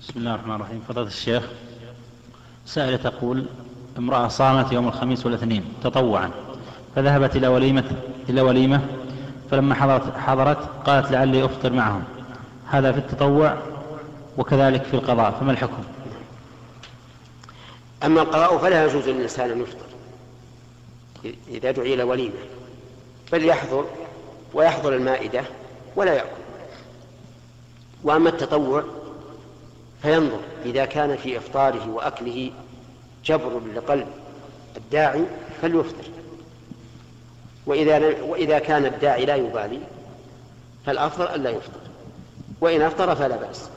بسم الله الرحمن الرحيم. فضيلة الشيخ سائلة تقول امرأة صامت يوم الخميس والاثنين تطوعا فذهبت إلى وليمة إلى وليمة فلما حضرت حضرت قالت لعلي أفطر معهم. هذا في التطوع وكذلك في القضاء فما الحكم؟ أما القضاء فلا يجوز للإنسان أن يفطر إذا دعي إلى وليمة بل يحضر ويحضر المائدة ولا يأكل. وأما التطوع فينظر إذا كان في إفطاره وأكله جبر لقلب الداعي فليفطر. وإذا, وإذا كان الداعي لا يبالي فالأفضل ألا يفطر. وإن أفطر فلا بأس.